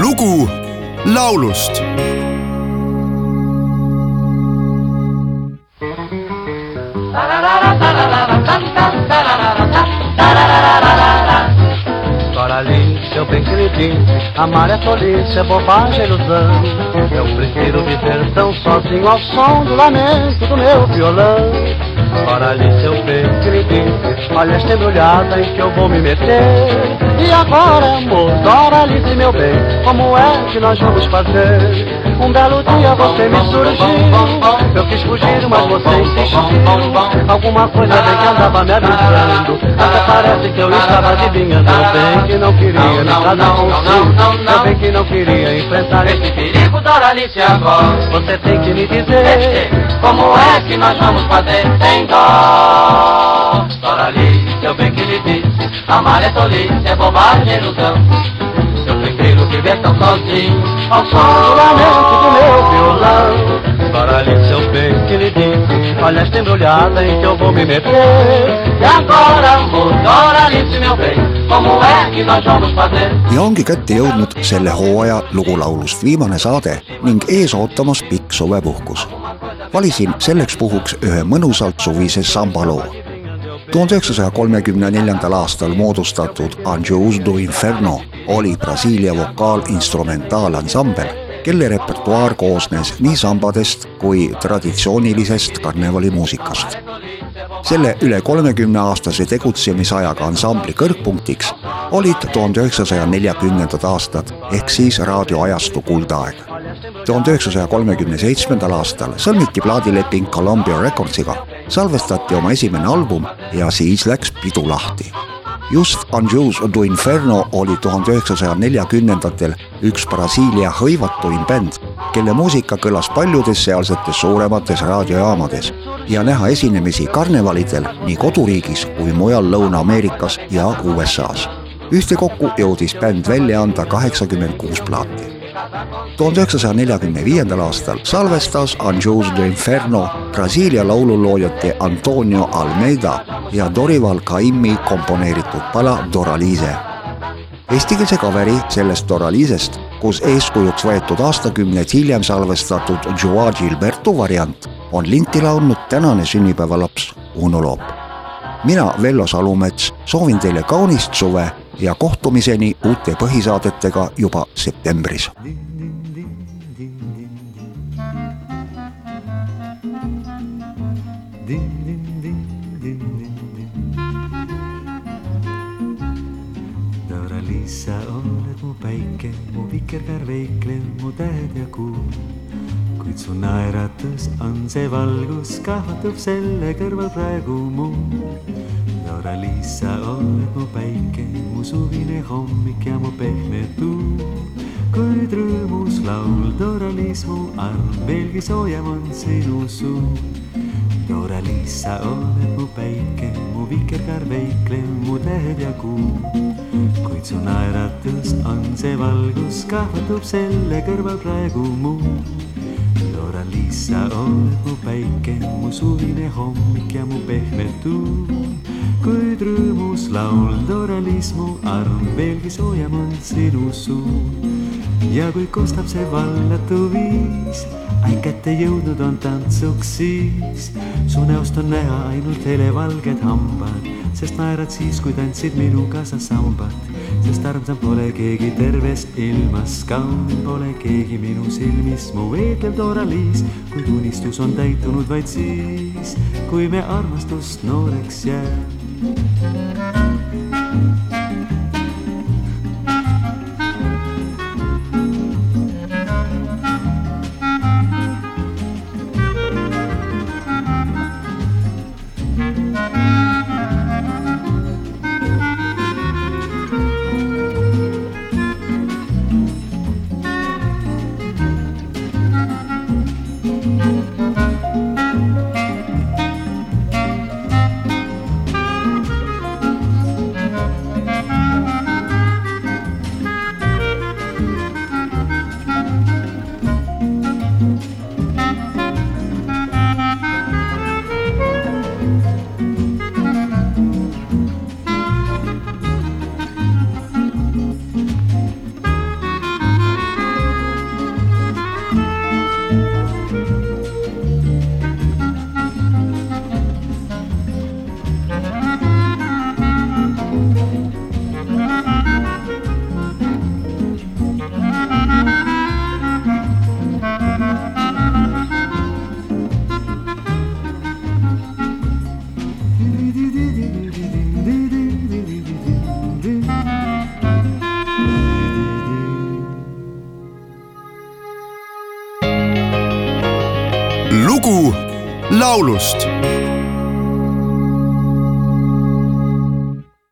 lugu laulust seu bem queridinho. Amar é tolice, é bobagem, é ilusão. Eu prefiro viver tão sozinho ao som do lamento do meu violão. Ora ali, seu bem queridinho, olha esta embrulhada em que eu vou me meter. E agora, amor, ora Alice, meu bem, como é que nós vamos fazer? Um belo dia você me surgiu Eu quis fugir, mas você insistiu. Alguma coisa bem que andava me avisando Até parece que eu estava adivinhando. Eu bem que não queria me casar consigo. Eu bem que não queria enfrentar esse perigo Doralice agora. Você tem que me dizer Como é que nós vamos fazer? Sem dó. Doralice, eu bem que lhe disse. Amar é tolice, é bobagem, ilusão eu prefiro viver tão sozinho Ao som do lamento do meu violão Ali seu bem que lhe disse Olha esta embrulhada em que eu vou me meter. E agora amor, Doralice meu bem ja ongi kätte jõudnud selle hooaja lugulaulust viimane saade ning ees ootamas pikk suvepuhkus. valisin selleks puhuks ühe mõnusalt suvise sambaloo. tuhande üheksasaja kolmekümne neljandal aastal moodustatud Anjous do Inferno oli Brasiilia vokaal-instrumentaalansambel, kelle repertuaar koosnes nii sambadest kui traditsioonilisest karnevalimuusikast. selle üle kolmekümne aastase tegutsemisajaga ansambli kõrgpunktiks olid tuhande üheksasaja neljakümnendad aastad ehk siis raadioajastu kuldaeg. tuhande üheksasaja kolmekümne seitsmendal aastal sõlmiti plaadileping Columbia Recordsiga, salvestati oma esimene album ja siis läks pidu lahti just Anjus do Inferno oli tuhande üheksasaja neljakümnendatel üks Brasiilia hõivatuim bänd, kelle muusika kõlas paljudes sealsetes suuremates raadiojaamades ja näha esinemisi karnevalidel nii koduriigis kui mujal Lõuna-Ameerikas ja USA-s. ühtekokku jõudis bänd välja anda kaheksakümmend kuus plaati tuhande üheksasaja neljakümne viiendal aastal salvestas Anjus de Inferno Brasiilia laululoojate Antonio Almeida ja Dorival Caimmi komponeeritud pala Doraliise. Eestikeelse kaveri sellest Doralisest, kus eeskujuks võetud aastakümneid hiljem salvestatud Joa Gilberto variant, on linti laulnud tänane sünnipäevalaps Uno Loop. mina, Vello Salumets, soovin teile kaunist suve ja kohtumiseni uute põhisaadetega juba septembris. sa oled mu päike, mu vikerkaar veiklev, mu tähed ja kuu. kuid su naeratus on see valgus, kahvatub selle kõrval praegu muu Dora-Liis, sa oled mu päike, mu suvine hommik ja mu pehme tuul. kuid rõõmus laul, Dora-Liis, mu arm, veelgi soojem on sinu suu. Dora-Liis, sa oled mu päike, mu vikerkaar veiklev, mu tähed ja kuu. kuid su naeratus on see valgus, kahvatub selle kõrval praegu muu. Dora-Liis, sa oled mu päike, mu suvine hommik ja mu pehme tuul kuid rõõmus laul Doralis mu arm veelgi soojem on sinu suu. ja kui kostab see vallatu viis, aeg kätte jõudnud on tantsuks siis. su näost on näha ainult helevalged hambad, sest naerad siis, kui tantsid minuga sa sambat. sest armsam pole keegi terves ilmas, kaunim pole keegi minu silmis, mu veetlev Doraliis, kuid unistus on täitunud vaid siis, kui me armastust nooreks jääb lugu laulust